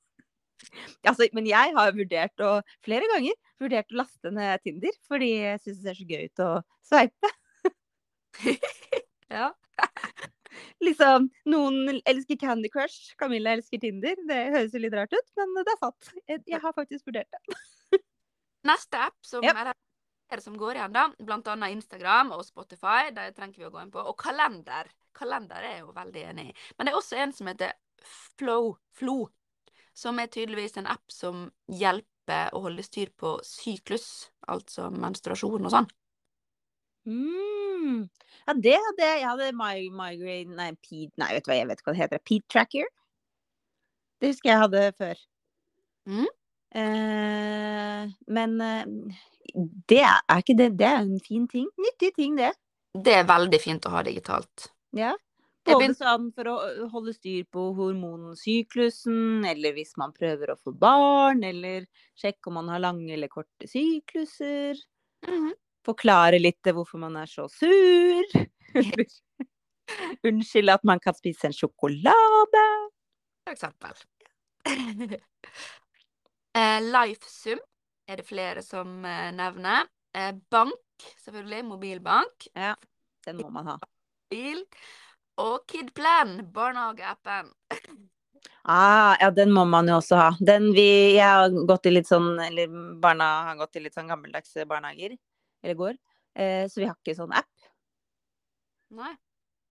Altså, men jeg har vurdert å, flere ganger vurdert å laste ned Tinder, fordi jeg syns det ser så gøy ut å sveipe. Ja. Liksom, noen elsker Candy Crush, Camilla elsker Tinder. Det høres jo litt rart ut, men det er sant. Jeg, jeg har faktisk vurdert det. Neste app som yep. er flere som går igjen, da, blant annet Instagram og Spotify, det trenger vi å gå inn på, og kalender. Kalender er jeg jo veldig enig i. Men det er også en som heter Flow, Flo, som er tydeligvis en app som hjelper å holde styr på syklus, altså menstruasjon og sånn. Mm. Ja, det hadde jeg. Jeg hadde mi migraine Nei, ped, nei, vet du hva, jeg vet hva det heter. Ped tracker. Det husker jeg hadde før. Mm. Eh, men eh, det er ikke det Det er en fin ting. Nyttig ting, det. Det er veldig fint å ha digitalt. Ja. Både sånn for å holde styr på hormonsyklusen, eller hvis man prøver å få barn, eller sjekke om man har lange eller korte sykluser. Mhm. Forklare litt hvorfor man er så sur. Unnskyld at man kan spise en sjokolade. For eksempel. eh, LifeSum er det flere som eh, nevner. Eh, bank, selvfølgelig. Mobilbank. Ja, Den må man ha. Bil. Og KidPlan, barnehageappen. Ah, ja, den må man jo også ha. Den vi, jeg har gått i litt sånn, eller barna har gått i litt sånn gammeldagse barnehager, eller går. Eh, så vi har ikke sånn app. Nei.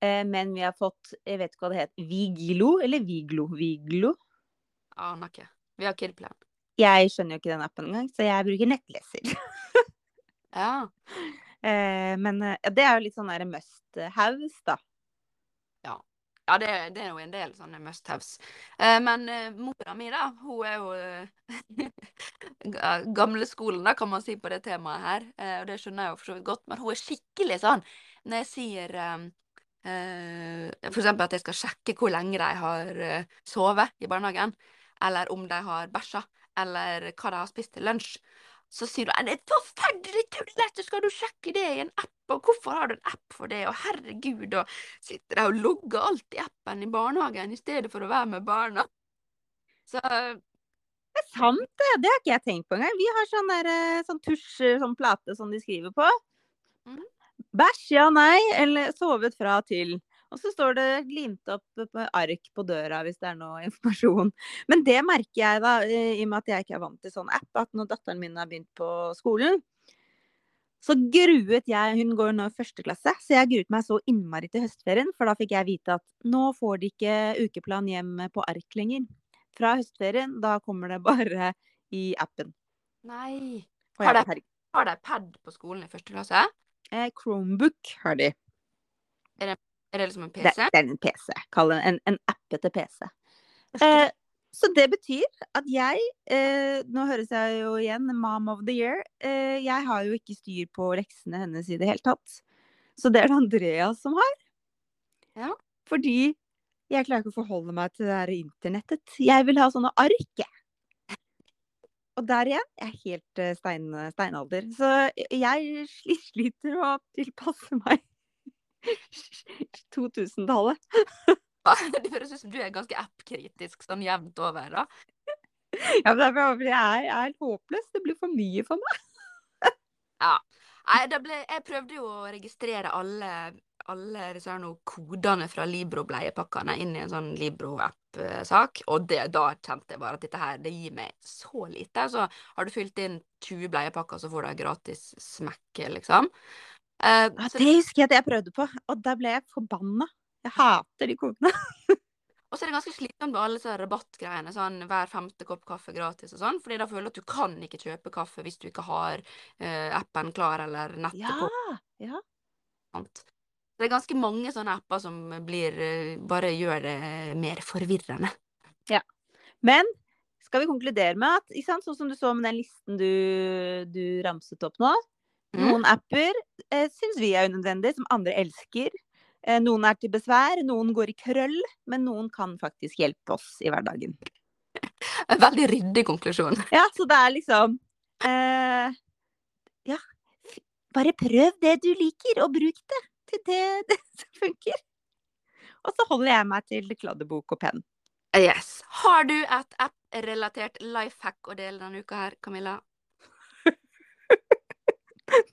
Eh, men vi har fått, jeg vet ikke hva det heter, Vigilo, eller Viglo? Viglo? Aner ikke. Vi har KidPlan. Jeg skjønner jo ikke den appen engang, så jeg bruker nettleser. Ja. Eh, men eh, ja, det er jo litt sånn der must house, da. Ja, det, det er jo en del sånne must-haves. Eh, men eh, mora mi, da, hun er jo eh, ga- gamleskolen, da, kan man si, på det temaet her. Eh, og det skjønner jeg jo for så vidt godt, men hun er skikkelig sånn når jeg sier eh, For eksempel at jeg skal sjekke hvor lenge de har sovet i barnehagen, eller om de har bæsja, eller hva de har spist til lunsj. Så sier du at det er forferdelig tullete, skal du sjekke det i en app, og hvorfor har du en app for det, og herregud, og sitter der og logger alt i appen i barnehagen i stedet for å være med barna. Så Det er sant, det. Det har ikke jeg tenkt på engang. Vi har sånn, der, eh, sånn tusj, sånn plate som de skriver på. Mm. Bæsj, ja, nei, eller sovet fra til. Og så står det limt opp på ark på døra hvis det er noe informasjon. Men det merker jeg da, eh, i og med at jeg ikke er vant til sånn app, at når datteren min har begynt på skolen, så gruet jeg Hun går nå i første klasse, så jeg gruet meg så innmari til høstferien. For da fikk jeg vite at nå får de ikke ukeplan hjem på ark lenger. Fra høstferien, da kommer det bare i appen. nei. Har de, har de pad på skolen i første klasse? Eh, Chromebook har de. Er det liksom en PC? det er en PC. Kall det en, en appete PC. Eh, så det betyr at jeg eh, Nå høres jeg jo igjen mom of the year. Eh, jeg har jo ikke styr på leksene hennes i det hele tatt. Så det er det Andreas som har. Ja. Fordi jeg klarer ikke å forholde meg til det der internettet. Jeg vil ha sånne ark. Og der igjen, jeg er helt eh, stein, steinalder. Så jeg sliter med å tilpasse meg 2000-tallet. Det høres ut som du er ganske app-kritisk sånn jevnt over, da. Ja, men det er jeg er, jeg håpløs. Det blir for mye for meg. Nei, det ble, jeg prøvde jo å registrere alle, alle disse her noe, kodene fra Libro-bleiepakkene inn i en sånn Libro-app-sak, og det, da kjente jeg bare at dette her, det gir meg så lite. Så har du fylt inn 20 bleiepakker, så får du ei gratis smekke, liksom. Ja, det husker jeg at jeg prøvde på, og da ble jeg forbanna. Jeg hater de kodene. og så er det ganske slitsomt med alle disse rabattgreiene, sånn hver femte kopp kaffe gratis og sånn, fordi da føler du at du kan ikke kjøpe kaffe hvis du ikke har uh, appen klar eller nettet Ja, på. ja. Det er ganske mange sånne apper som blir uh, bare gjør det mer forvirrende. Men skal vi konkludere med at, sant, sånn som du så med den listen du, du ramset opp nå. Noen apper eh, syns vi er unødvendige, som andre elsker. Eh, noen er til besvær, noen går i krøll, men noen kan faktisk hjelpe oss i hverdagen. En veldig ryddig konklusjon. Ja, så det er liksom eh, Ja, Bare prøv det du liker, og bruk det til det, det som funker. Og så holder jeg meg til kladdebok og penn. Yes. Har du et app-relatert life hack å dele denne uka her, Camilla?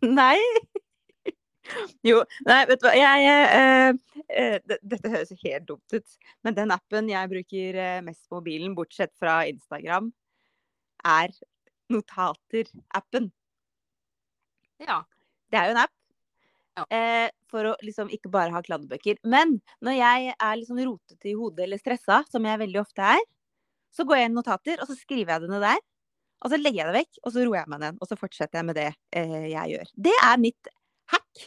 Nei. Jo, nei, vet du hva. Jeg eh, eh, Dette høres helt dumt ut, men den appen jeg bruker eh, mest på mobilen, bortsett fra Instagram, er Notater-appen. Ja. Det er jo en app. Ja. Eh, for å liksom ikke bare ha kladdebøker. Men når jeg er sånn rotete i hodet eller stressa, som jeg veldig ofte er, så går jeg inn i notater, og så skriver jeg det ned der. Og så legger jeg det vekk, og så roer jeg meg ned. Og så fortsetter jeg med det eh, jeg gjør. Det er mitt hack.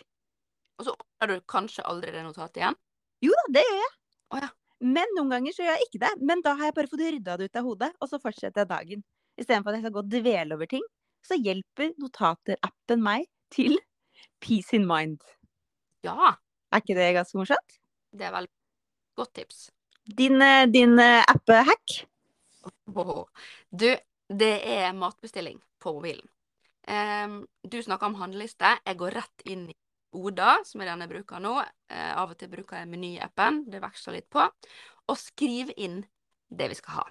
Og så åpner du kanskje aldri det notatet igjen? Jo da, det gjør jeg. Oh, ja. Men noen ganger så gjør jeg ikke det. Men da har jeg bare fått rydda det ut av hodet, og så fortsetter jeg dagen. Istedenfor at jeg skal gå og dvele over ting, så hjelper notater-appen meg til peace in mind. Ja. Er ikke det ganske morsomt? Det er vel godt tips. Din, eh, din eh, app-hack? Oh, Du, det er matbestilling på mobilen. Um, du snakker om handleliste. Jeg går rett inn i Oda, som er den jeg bruker nå. Uh, av og til bruker jeg menyappen, det veksler litt på. Og skriver inn det vi skal ha.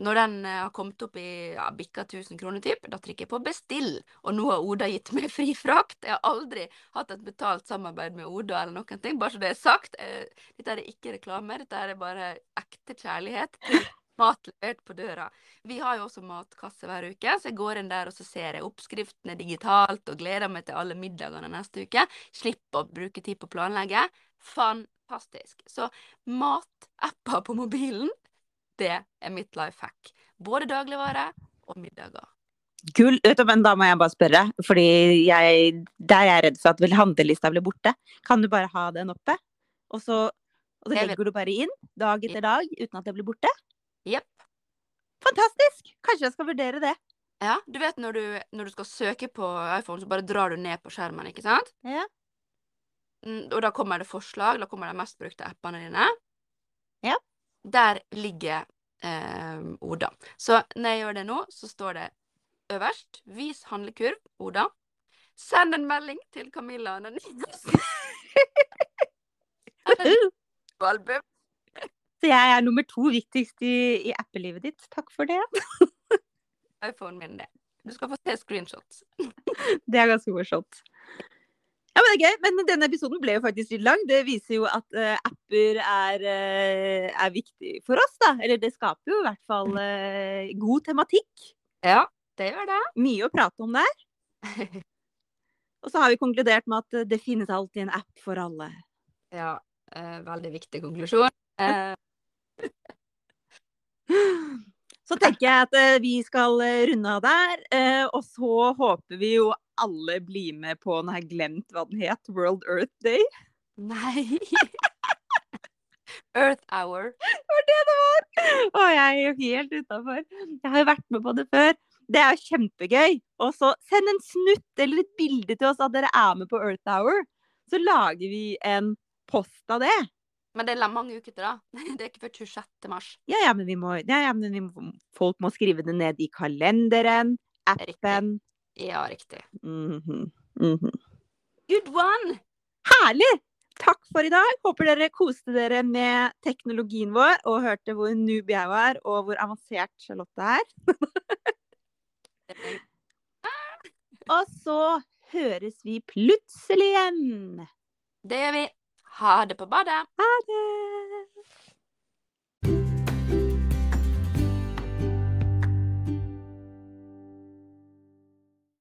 Når den eh, har kommet opp i ja, bikka 1000 kroner, typ, da trykker jeg på bestill. Og nå har Oda gitt meg fri frakt. Jeg har aldri hatt et betalt samarbeid med Oda eller noen ting, bare så det er sagt. Eh, Dette er ikke reklame, dette er bare ekte kjærlighet til mat levert på døra. Vi har jo også matkasse hver uke, så jeg går inn der og så ser jeg oppskriftene digitalt og gleder meg til alle middagene neste uke. Slipper å bruke tid på å planlegge. Fantastisk. Så matapper på mobilen, det er mitt life hack. Både dagligvare og middager. Gull. Men da må jeg bare spørre, fordi jeg, der er jeg redd for at vel handlelista blir borte. Kan du bare ha den oppe? Og så, og så legger du bare inn dag etter dag uten at det blir borte? Jepp. Fantastisk! Kanskje jeg skal vurdere det. Ja, du vet når du, når du skal søke på iPhone, så bare drar du ned på skjermen, ikke sant? Ja. Mm, Og da kommer det forslag, da kommer de mest brukte appene dine. Ja. Der ligger eh, Oda. Så når jeg gjør det nå, så står det øverst 'Vis handlekurv, Oda'. Send en melding til Camilla den album. Så jeg er nummer to viktigst i, i appelivet ditt. Takk for det. iPhonen min, det. Du skal få se screenshots. Det er ganske morsomt. Ja, men det er gøy. Men denne episoden ble jo faktisk litt lang. Det viser jo at uh, apper er, uh, er viktig for oss, da. Eller det skaper jo i hvert fall uh, god tematikk. Ja, det gjør det. Mye å prate om der. Og så har vi konkludert med at det finnes alltid en app for alle. Ja, veldig viktig konklusjon. Eh, Så tenker jeg at eh, vi skal eh, runde av der. eh, og så håper vi jo alle blir med på den her glemt hva den het, World Earth Day. nei Earth Hour. Det var det det var! Og jeg er jo helt utafor. Jeg har jo vært med på det før. Det er jo kjempegøy. Og så send en snutt eller et bilde til oss at dere er med på Earth Hour. Så lager vi en post av det. Men det er mange uker til, da. Det er ikke før 26. mars. Ja, ja, men, vi må, ja, ja, men vi må, folk må skrive det ned i kalenderen, appen. Ja, riktig. Mhm, mhm. Good one! Herlig! Takk for i dag. Håper dere koste dere med teknologien vår og hørte hvor noob jeg var, og hvor avansert Charlotte er. Og så høres vi plutselig igjen. Det gjør vi. Ha det på badet. Ha det.